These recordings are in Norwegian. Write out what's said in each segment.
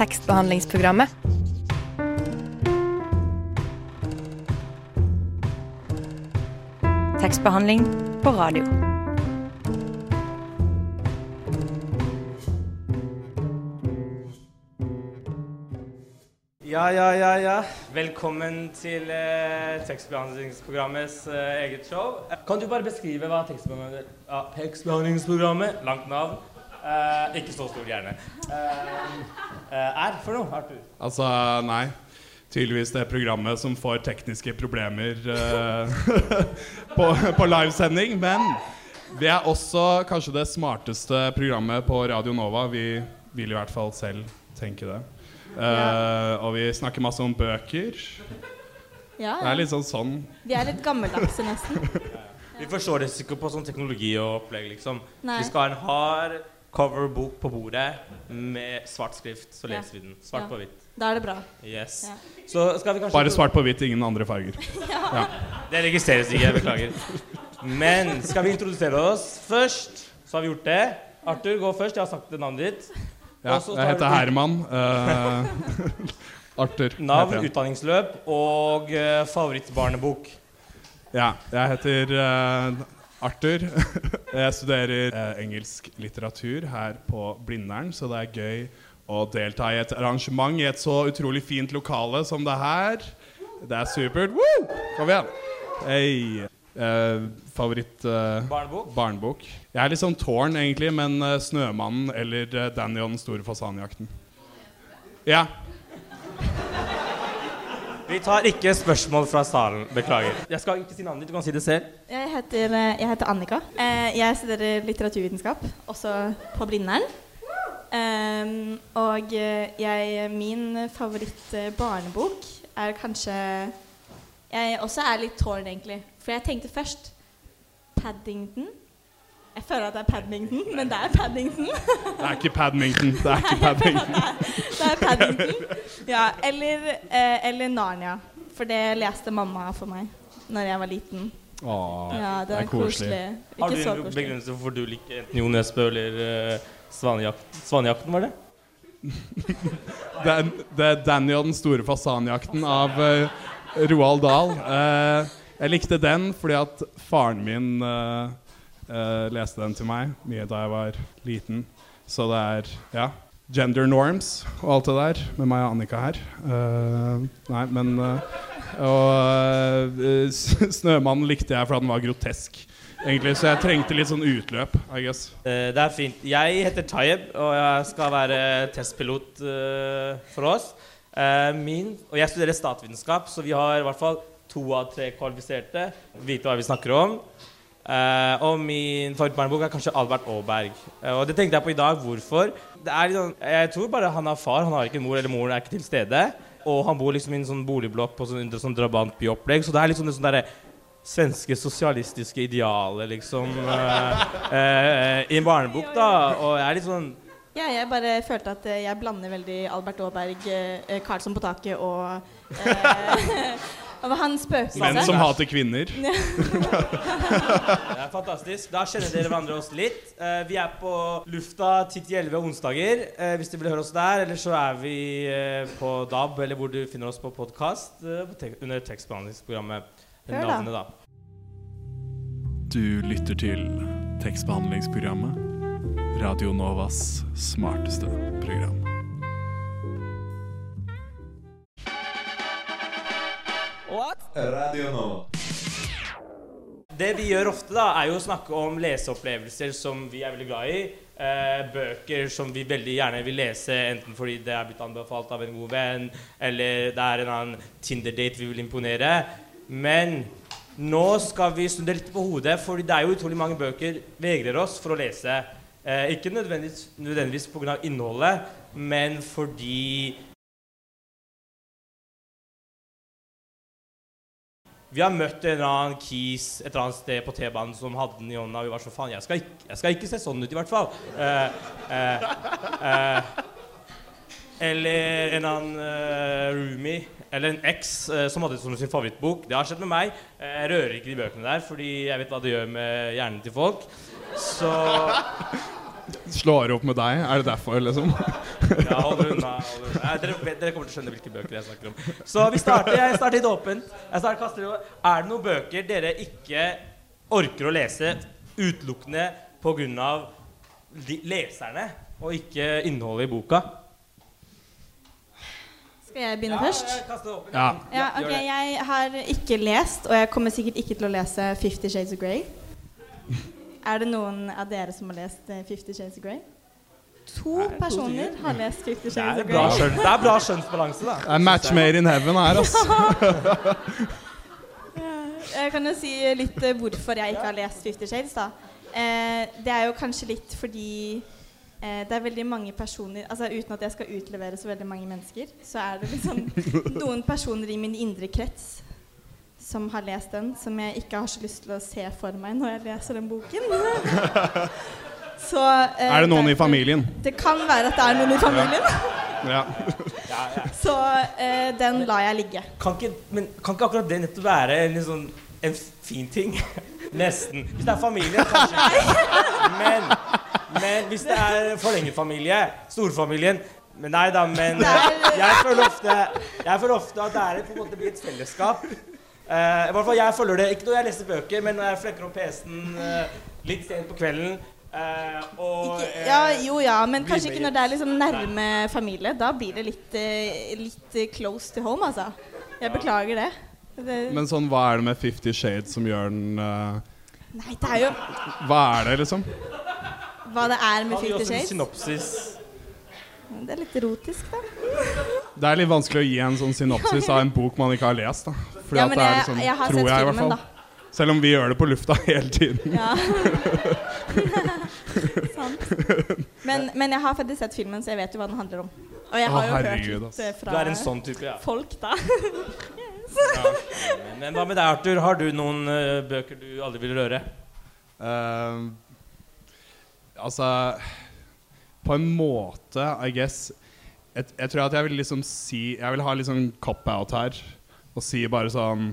tekstbehandlingsprogrammet. Tekstbehandling på radio. Ja, ja, ja, ja. Velkommen til eh, tekstbehandlingsprogrammets eh, eget show. Kan du bare beskrive hva tekstbehandling, ja, tekstbehandlingsprogrammet, langt navn, eh, ikke så stor gjerne, eh, eh, er for noe, Arthur? Altså, nei. Tydeligvis det programmet som får tekniske problemer eh, på, på livesending. Men vi er også kanskje det smarteste programmet på Radio Nova. Vi vil i hvert fall selv tenke det. Uh, og vi snakker masse om bøker. Ja, Det er litt sånn sånn. Vi er litt gammeldagse, nesten. Vi forstår det ikke på sånn teknologi og opplegg, liksom. Nei. Vi skal ha en hard coverbok på bordet med svart skrift, så Ja. leser vi den. Svart Ja. på hvitt. Da er det bra. Yes. Ja. Så skal vi kanskje Bare svart på hvitt, ingen andre farger. Det registreres ikke, jeg beklager. Men skal vi introdusere oss først? Så har vi gjort det. Arthur, gå først. Jeg har sagt navnet ditt. Ja, jeg heter du- Herman. Uh, Arthur. Navn, heter utdanningsløp og uh, favorittbarnebok. Ja, jeg heter eh, Arthur. jeg studerer eh, engelsk litteratur her på Blindern, så det er gøy å delta i et arrangement i et så utrolig fint lokale som det her. Det er supert. Woo! Kom igjen. Hey. Eh, favoritt eh, Barnebok? barnebok? Jeg er litt sånn tårn, egentlig, men eh, 'Snømannen' eller uh, 'Danny og den store fasanjakten'. Ja. Vi tar ikke spørsmål fra salen. Beklager. Jeg skal ikke si navnet ditt. Du kan si det selv. Jeg heter, jeg heter Annika. Eh, Jeg studerer litteraturvitenskap, også på Blindern. Ehm, og eh, jeg, min favoritt-barnebok er kanskje Jeg også er litt tårn, egentlig. For jeg tenkte først Paddington. Jeg føler at det er Paddington, men det er Paddington. Det er ikke Padmington. Det er ikke Padmington. Det er Paddington. Ja, eller, eh, eller Narnia. For det leste mamma for meg når jeg var liten. Åh, Ja, det er koselig. Har du en begrunnelse for hvorfor du liker enten Jo Nesbø eller uh, Svanejakten? Svanejakten, var det? Det er, det er Danny og den store fasanjakten av uh, Roald Dahl. Uh, jeg likte den fordi at faren min eh, leste den til meg mye da jeg var liten. Så det er ja, gender norms og alt det der med meg og Annika her. Eh, nei, men eh, Og eh, Snømannen likte jeg fordi den var grotesk. Egentlig, Så jeg trengte litt sånn utløp, I guess. Uh, det er fint. Jeg heter Tayeb, og jeg skal være testpilot uh, for oss. Uh, min, og jeg studerer statsvitenskap, så vi har i hvert fall to av tre kvalifiserte. Vite hva vi snakker om. Eh, og min favorittbarnebok er kanskje Albert Aaberg. Uh, og det tenkte jeg på i dag. Hvorfor? Sånn, jeg tror bare han har far, han har ikke en mor, eller moren er ikke til stede. Og han bor liksom i en sånn boligblokk på sånn, sånn drabantbyopplegg. Så det er sånn, det sånn derre svenske sosialistiske idealet, liksom, Uh, i en barnebok, da. Og jeg er litt sånn Ja, jeg bare følte at jeg blander veldig Albert Aaberg, Karlsson på taket og og hans spøkelse. Menn som hater kvinner. Det er fantastisk. Da kjenner dere hverandre oss litt. Eh, vi er på lufta 10-11 onsdager, eh, hvis du vil høre oss der. Eller så er vi eh, på DAB, eller hvor du finner oss på podkast, te under tekstbehandlingsprogrammet. Hør da. Navnet, da. Du lytter til tekstbehandlingsprogrammet. Radio Novas smarteste program. Radio Nova. Det vi gjør ofte, da, er jo å snakke om leseopplevelser som vi er veldig glad i. Eh, bøker som vi veldig gjerne vil lese, enten fordi det er blitt anbefalt av en god venn, eller det er en annen Tinder-date vi vil imponere. Men nå skal vi snu det litt på hodet, for det er jo utrolig mange bøker vegrer oss for å lese. Eh, ikke nødvendigvis, nødvendigvis pga. innholdet, men fordi Vi har møtt en eller annen kis et eller annet sted på T-banen som hadde den i hånda. Og vi var så faen, jeg skal, ikke, jeg skal ikke se sånn ut, i hvert fall. Eh, eh, eh, eller en annen eh, roomie eller en eks eh, som hadde det som sin favorittbok. Det har skjedd med meg. Jeg rører ikke de bøkene der, fordi jeg vet hva det gjør med hjernen til folk. Så Slår opp med deg, er det derfor, liksom? jeg hold unna dere, dere kommer til å skjønne hvilke bøker jeg snakker om. Så vi starter, jeg starter litt åpent. Jeg starter, kaster, er det noen bøker dere ikke orker å lese utelukkende pga. leserne, og ikke innholdet i boka? Skal jeg begynne først? jeg. Ja. Ja, okay. Jeg har ikke lest, og jeg kommer sikkert ikke til å lese Fifty Shades of Grey. Er det noen av dere som har lest eh, Fifty Shades of Grey? To personer har lest Fifty Shades of Grey. det er bra skjønnsbalanse, da. Det er match made in heaven her, altså. Jeg kan jo si litt eh, hvorfor jeg ikke har lest Fifty Shades. da. Eh, det er jo kanskje litt fordi eh, det er veldig mange personer altså Uten at jeg skal utlevere så veldig mange mennesker, så er det liksom noen personer i min indre krets som har lest den, som jeg ikke har så lyst til å se for meg når jeg leser den boken. så, eh, Er det noen i familien? Det kan være at det er noen i familien. Ja. Ja, ja. Så eh, den lar jeg ligge. Kan ikke, men kan ikke akkurat det nettopp være en, sånn, en fin ting? Nesten. Hvis det er familie, kanskje. Men, men hvis det er forlengerfamilie, storfamilien men Nei da, men jeg føler ofte, jeg føler ofte at det er på en måte blir et fellesskap. Uh, I hvert fall jeg føler det Ikke når jeg leser bøker, men når jeg flekker opp PC-en uh, litt sent på kvelden. Eh, og Ikke, eh, ja, jo ja, men kanskje ikke når det er liksom nærme familie. Da blir det litt, eh, litt close to home, altså. Jeg beklager det. det Men sånn, hva er det med Fifty Shades som gjør den uh, nei, det er jo Hva er det, liksom? hva det er med Kan vi Fifty Shades. synopsis? Det er litt erotisk, da. Det er litt vanskelig å gi en sånn synopsis av en bok man ikke har lest. da Fordi Ja, at men det er jeg, liksom, jeg har tror sett jeg i hvert filmen, fall. da. Selv om vi gjør det på lufta hele tiden. Ja. Men, men jeg har faktisk sett filmen, så jeg vet jo hva den handler om. Og jeg Å, har jo herregud, hørt litt eh, Du fra er en sånn type, ja. folk, da. Men, men hva med deg, Arthur? Har du noen uh, bøker du aldri vil røre? Eh, altså På en måte, I guess jeg, jeg tror at jeg vil liksom si Jeg vil ha litt sånn cop-out her. Og si bare sånn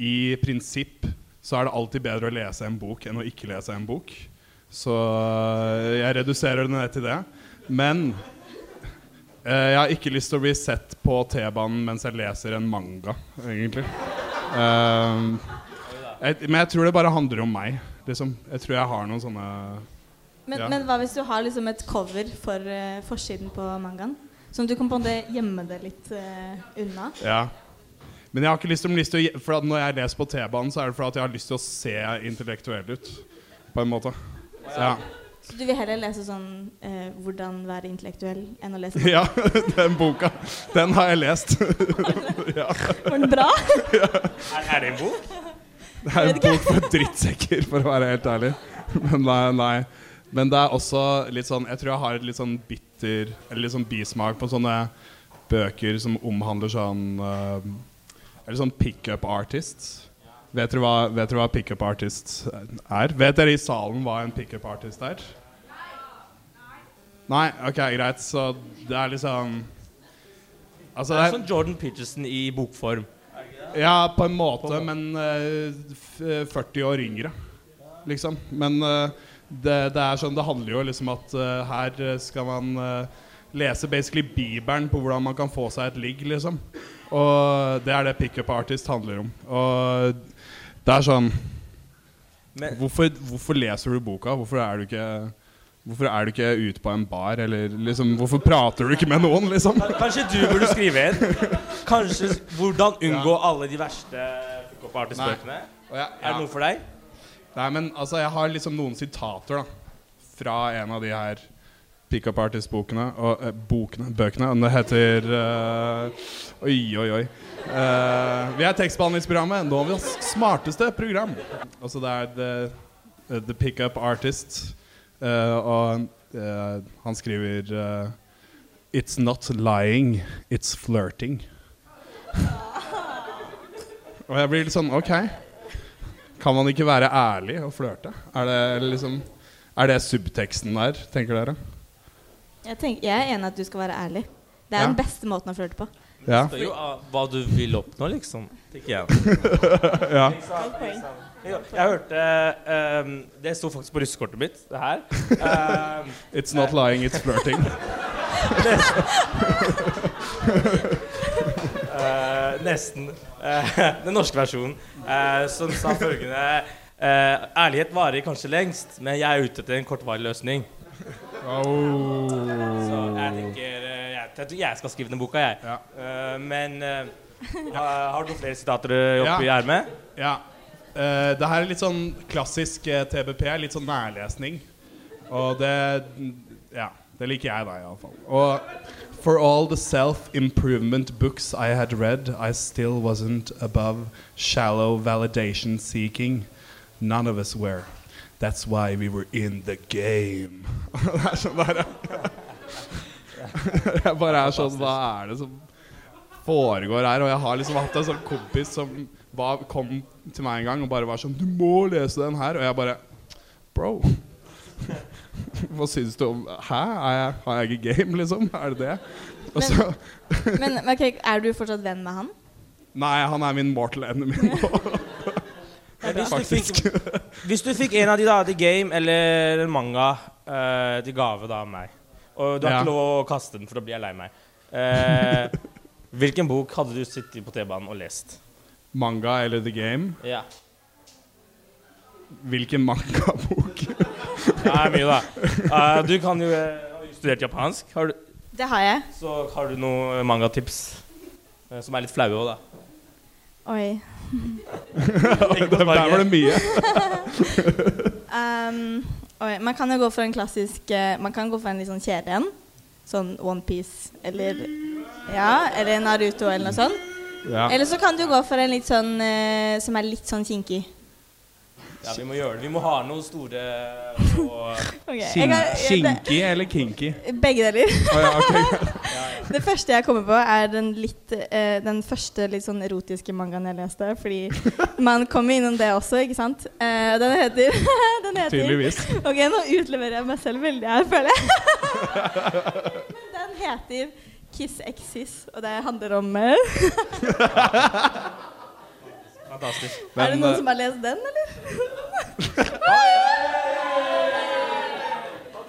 I prinsipp så er det alltid bedre å lese en bok enn å ikke lese en bok. Så eh, jeg reduserer det ned til det. Men eh, jeg har ikke lyst til å bli sett på T-banen mens jeg leser en manga, egentlig. Eh, jeg, men jeg tror det bare handler om meg. Liksom. Jeg tror jeg har noen sånne Men, Ja. men hva hvis du har liksom et cover for uh, forsiden på mangaen? Sånn at du kan på en måte gjemme det litt uh, unna? Ja. Men jeg har ikke lyst til, lyst til å For at når jeg leser på T-banen, så er det for at jeg har lyst til å se intellektuell ut. På en måte. Ja. Så du vil heller lese sånn eh, 'Hvordan være intellektuell' enn å lese ja, den boka. Den har jeg lest. ja. Var den bra? Er, er det en bok? Det er en bok for drittsekker, for å være helt ærlig. Men nei, nei. Men det er også litt sånn Jeg tror jeg har et litt sånn bitter Eller litt sånn bismak på sånne bøker som omhandler sånn uh, Eller sånn pickup artists. Vet dere hva, vet dere hva pickup artist er? Vet dere i salen hva en pickup artist er? Nei? Ok, greit. Så det er liksom Altså, Det er sånn Jordan Peterson i bokform. ja, på en måte, men uh, 40 år yngre, liksom. Men uh, det, det er sånn Det handler jo liksom at uh, her skal man lese basically Bibelen på hvordan man kan få seg et ligg, liksom. Og det er det pickup artist handler om. Og det er sånn Men Hvorfor, hvorfor leser du boka? Hvorfor er du ikke Hvorfor er du ikke ute på en bar, eller liksom Hvorfor prater du ikke med noen, liksom? kanskje du burde skrive en? Kanskje 'Hvordan unngå alle de verste pickup artist-bøkene'? Ja, Er det noe for deg? Nei, men altså, jeg har liksom noen sitater da fra en av de her pickup artist-bokene. Og eh, bokene, bøkene. Og det heter uh, Oi, oi, oi. Uh, vi er tekstbehandlingsprogrammet. Novias smarteste program. Altså, det er The, uh, the Pickup Artist. Eh, og eh, han skriver eh, It's not lying, it's flirting. og jeg blir litt sånn OK. Kan man ikke være ærlig og flørte? Er det liksom Er det subteksten der, tenker dere? Jeg, tenker, jeg er enig i at du skal være ærlig. Det er Ja. den beste måten å flørte på. Ja. Det er jo ah, hva du vil oppnå, liksom. Tenker jeg. ja. Jeg hørte um, Det sto faktisk på russekortet mitt, det her. Um, It's not lying, it's flirting. uh, nesten. Uh, den norske versjonen. uh, som sa følgende Ærlighet varer kanskje lengst, men jeg er ute etter en kortvarig løsning. Så jeg tenker eh, jeg, jeg, tror jeg skal skrive den boka, jeg. Ja. Uh, men uh, har, du noen flere sitater oppi Ja. ermet? Ja. Uh, det her er litt sånn klassisk TBP, litt sånn nærlesning. Og det Ja, det liker jeg, da, iallfall. Og For all the self-improvement books I had read, I still wasn't above shallow validation seeking. None of us were. That's why we were in the game. det er sånn der Jeg bare er sånn Hva er det som foregår her? Og jeg har liksom hatt en sånn kompis som var, kom til meg en gang og bare var sånn Du må lese den her. Og jeg bare Bro. Hva syns du om Hæ? Er jeg, har jeg ikke game, liksom? Er det det? Og Men- så Men ok, er du fortsatt venn med han? Nei, han er min mortal enemy nå, Hvis du, fikk, hvis du fikk en av de da til game eller en manga uh, til gave da av meg, og du har Ja. ikke lov å kaste den, for da blir jeg lei meg Uh, Hvilken bok hadde du sittet på T-banen og lest? Manga eller The Game? Ja. Hvilken mangabok? Det er mye, da. Uh, du kan jo har du studert japansk. Har du, Det har jeg. så har du noen mangatips uh, som er litt flaue òg, da. Oi. Der var det mye. Um, okay. Man kan jo gå for en klassisk eh, Man kan gå for en litt sånn kjedelig en. Sånn Onepiece eller Ja, eller Naruto eller noe sånt. Ja. Eller så kan du gå for en litt sånn uh, som er litt sånn kinkig. Ja, vi må gjøre det. Vi må ha noen store og okay. jeg Kin kan- jeg- kinky eller kinky? Begge deler. Oh, ja, ok. Det første jeg kommer på, er den, litt, eh, den første litt sånn erotiske mangaen jeg leste. Fordi man kommer innom det også, ikke sant? Eh, den heter, den heter Tydeligvis. Ok, nå utleverer jeg meg selv veldig her, føler jeg. Men Den heter Kiss Exis, og det handler om eh, Fantastisk. Er det noen eh, som har lest den, eller?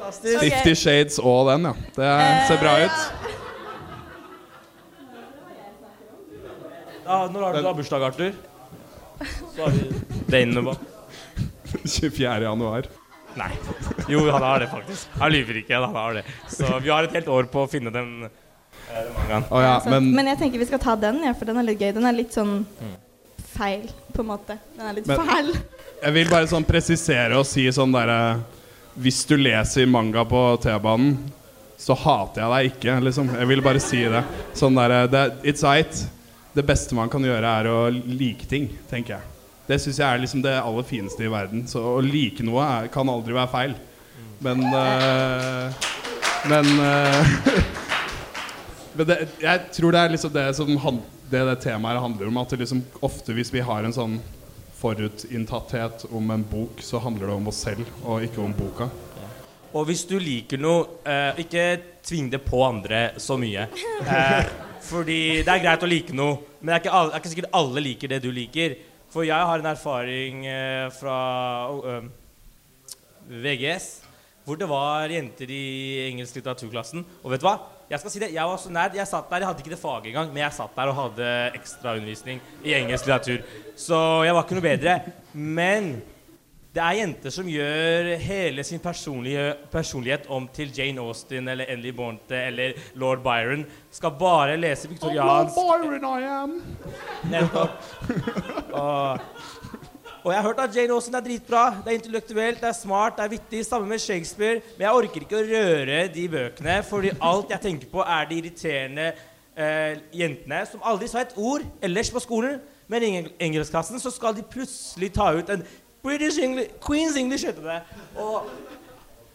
Fifty okay. Shades og den, ja. Det ser bra ut. Ja, når har du da bursdag, Arthur? Så har vi inne på. 24. januar. Nei. Jo, han har det faktisk. Han lyver ikke. Han har det. Så vi har et helt år på å finne den, eh, den mangaen. Ja, men, men jeg tenker vi skal ta den, ja, for den er litt gøy. Den er litt sånn feil, på en måte. Den er litt Men- fæl. jeg vil bare sånn presisere og si sånn derre Hvis du leser manga på T-banen, så hater jeg deg ikke, liksom. Jeg vil bare si det. Sånn derre det, It's right. Det beste man kan gjøre, er å like ting, tenker jeg. Det syns jeg er liksom det aller fineste i verden. Så å like noe er, kan aldri være feil. Men uh, Men uh, Men det, jeg tror det er liksom det som han, det, det temaet handler om. At liksom ofte hvis vi har en sånn forutinntatthet om en bok, så handler det om oss selv og ikke om boka. Og hvis du liker noe, uh, ikke tving det på andre så mye. Eh, fordi det er greit å like noe, men det er ikke, alle, det er ikke sikkert alle liker det du liker. For jeg har en erfaring eh, fra eh, VGS hvor det var jenter i engelsk litteraturklassen. Og vet du hva? Jeg skal si det, jeg var så nær. Jeg satt der, jeg hadde ikke det faget engang, men jeg satt der og hadde ekstraundervisning i engelsk litteratur. Så jeg var ikke noe bedre. Men det er jenter som gjør hele sin personlighet om til Jane Austen eller Emily Bonte eller lord Byron. Skal bare lese viktoriansk Byron I am. Nettopp. Og, og jeg har hørt at Jane Austen er dritbra. Det er intellektuelt, det er smart, det er vittig. Samme med Shakespeare. Men jeg orker ikke å røre de bøkene, fordi alt jeg tenker på, er de irriterende eh, jentene som aldri sa et ord ellers på skolen. Men i eng- engelskklassen så skal de plutselig ta ut en British English, Queen's English, heter det. Og,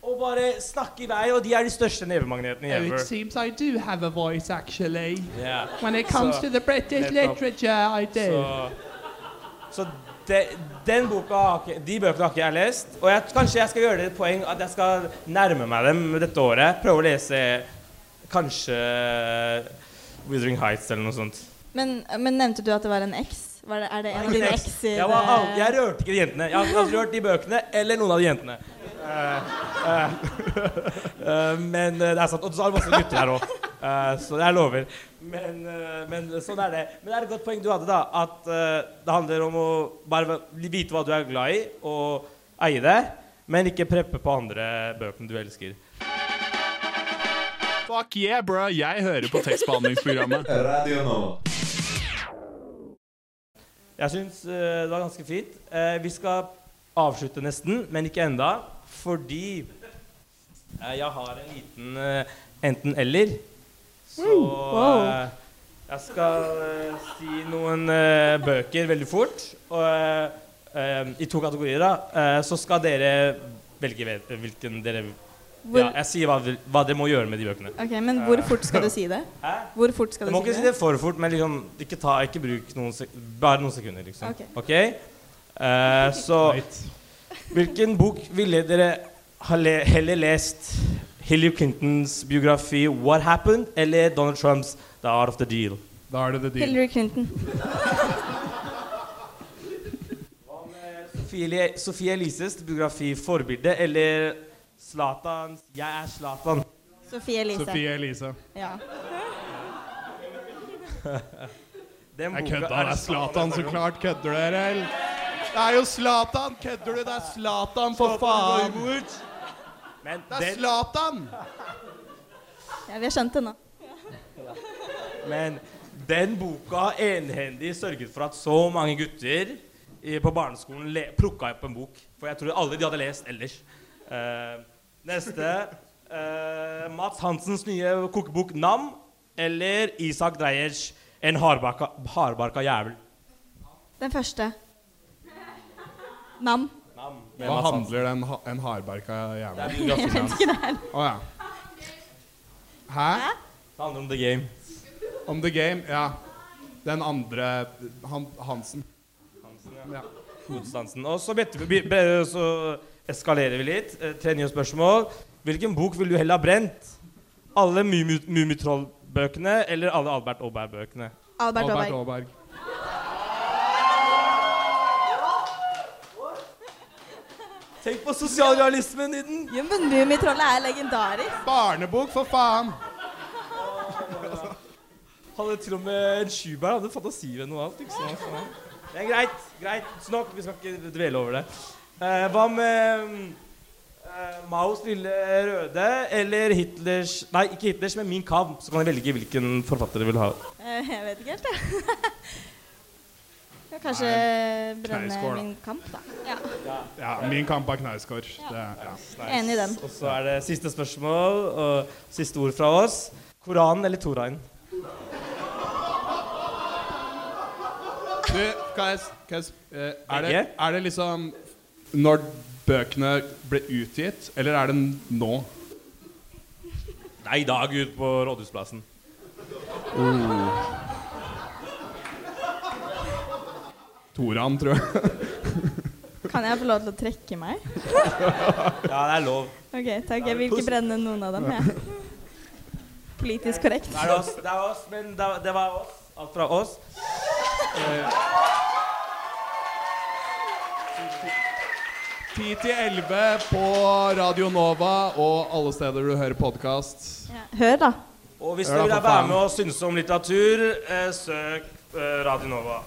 og bare snakke i vei. Og de er de største nevemagnetene Oh, ever. it seems I do have a voice, actually. Yeah. When it comes So- to the British literature, I do. Så, så de, den boka de bøkene har ikke jeg lest. Og jeg, kanskje jeg skal gjøre det et poeng at jeg skal nærme meg dem dette året. Prøve å lese kanskje Withering Heights eller noe sånt. Men, men nevnte du at det var en eks? Var det, er det en av dine ekser? Jeg, var eh, al- jeg rørte ikke de jentene. Jeg har aldri rørt de bøkene eller noen av de jentene. Eh, eh, eh, men eh, det er sant. Og så er det masse gutter her òg. så jeg lover. Men, eh, men sånn er det. Men det er et godt poeng du hadde, da. At eh, det handler om å bare vite hva du er glad i, og eie det. Men ikke preppe på andre bøkene du elsker. Fuck yeah, bro! Jeg hører på tekstbehandlingsprogrammet. Radio Nova. Jeg syns eh, det var ganske fint. Eh, vi skal avslutte nesten, men ikke enda. Fordi eh, jeg har en liten enten-eller. Så eh, jeg skal si noen bøker veldig fort. Og, I to kategorier, da. Så skal dere velge hvilken dere Hvor, Ja, jeg sier hva, hva dere må gjøre med de bøkene. Ok, Men hvor fort skal du si det? Hæ? Hvor fort skal Du du må si ikke si det? for fort, men liksom, ikke, ta, ikke bruk noen sek bare noen sekunder. liksom. Ok. Ok? Uh, så hvilken bok ville dere ha le heller lest? Hillary Clintons biografi 'What Happened' eller Donald Trumps 'The Art of the Deal'? Da er det the deal. Hillary Clinton. Hva med Sofie, Sofie Elises biografi 'Forbilde' eller Zlatans 'Jeg er Zlatan'? Sofie Elise. Sofie Elise. Ja. Den Jeg kødda. Det er Zlatan, så klart. Kødder dere, eller? Det er jo Zlatan! Kødder du? Det er Zlatan, for faen! Men Det er Zlatan! ja, vi har skjønt det nå. men den boka enhendig sørget for at så mange gutter på barneskolen le, plukka opp en bok. For jeg tror alle de hadde lest ellers. Eh, neste eh, Mats Hansens nye kokebok 'Nam' eller Isak Dreyers 'En hardbarka, hardbarka jævel'. Den første. Nam. Nam med Hva Mats Hansen. handler den ha en hardbarka Det jævel er om? biografien hans. Å ja. Hæ? Det handler om The Game. Om The Game? Ja. Den andre han, Hansen. Hansen, Ja. Hovedstansen. Og så, vet vi, be, så eskalerer vi litt. Eh, Tre nye spørsmål. Hvilken bok ville du heller ha brent? Alle Mummi- Mummitroll-bøkene eller alle Albert Aaberg-bøkene? Albert Albert Aaberg. Tenk på sosialrealismen i den! Jo, men Mummitrollet er legendarisk. Barnebok, for faen! Hadde til og med en Schubert hadde fantasi ved noe annet. Ikke sant? Det er greit. greit, Snakk. Vi skal ikke dvele over det. Eh, hva med eh, Maos lille røde eller Hitlers Nei, ikke Hitlers, men Min Kamp. Så kan jeg velge hvilken forfatter du vil ha. Eh, Jeg vet ikke helt, jeg. Ja, Kanskje brenne Kneisgård, min kamp, da. Ja. Ja, min kamp er Knausgård. Enig i den. Og så er det siste spørsmål og siste ord fra oss. Koranen eller Toraen? Du, kan jeg, kan jeg, eh, er, det, er det liksom når bøkene ble utgitt, eller er det nå? Nei, i dag ute på Rådhusplassen. Toran, tror jeg. Kan jeg få lov til å trekke meg? Ja, det er lov. Ok, takk. Jeg vil ikke brenne noen av dem, jeg. Politisk korrekt. Det er oss, det er oss men det, var oss. Alt fra oss. Eh, 10 til 11 på Radio Nova og alle steder du hører podkast. Ja. Hør, da. og hvis Hør da, vil være med og synse om litteratur, eh, søk eh, Radio Nova.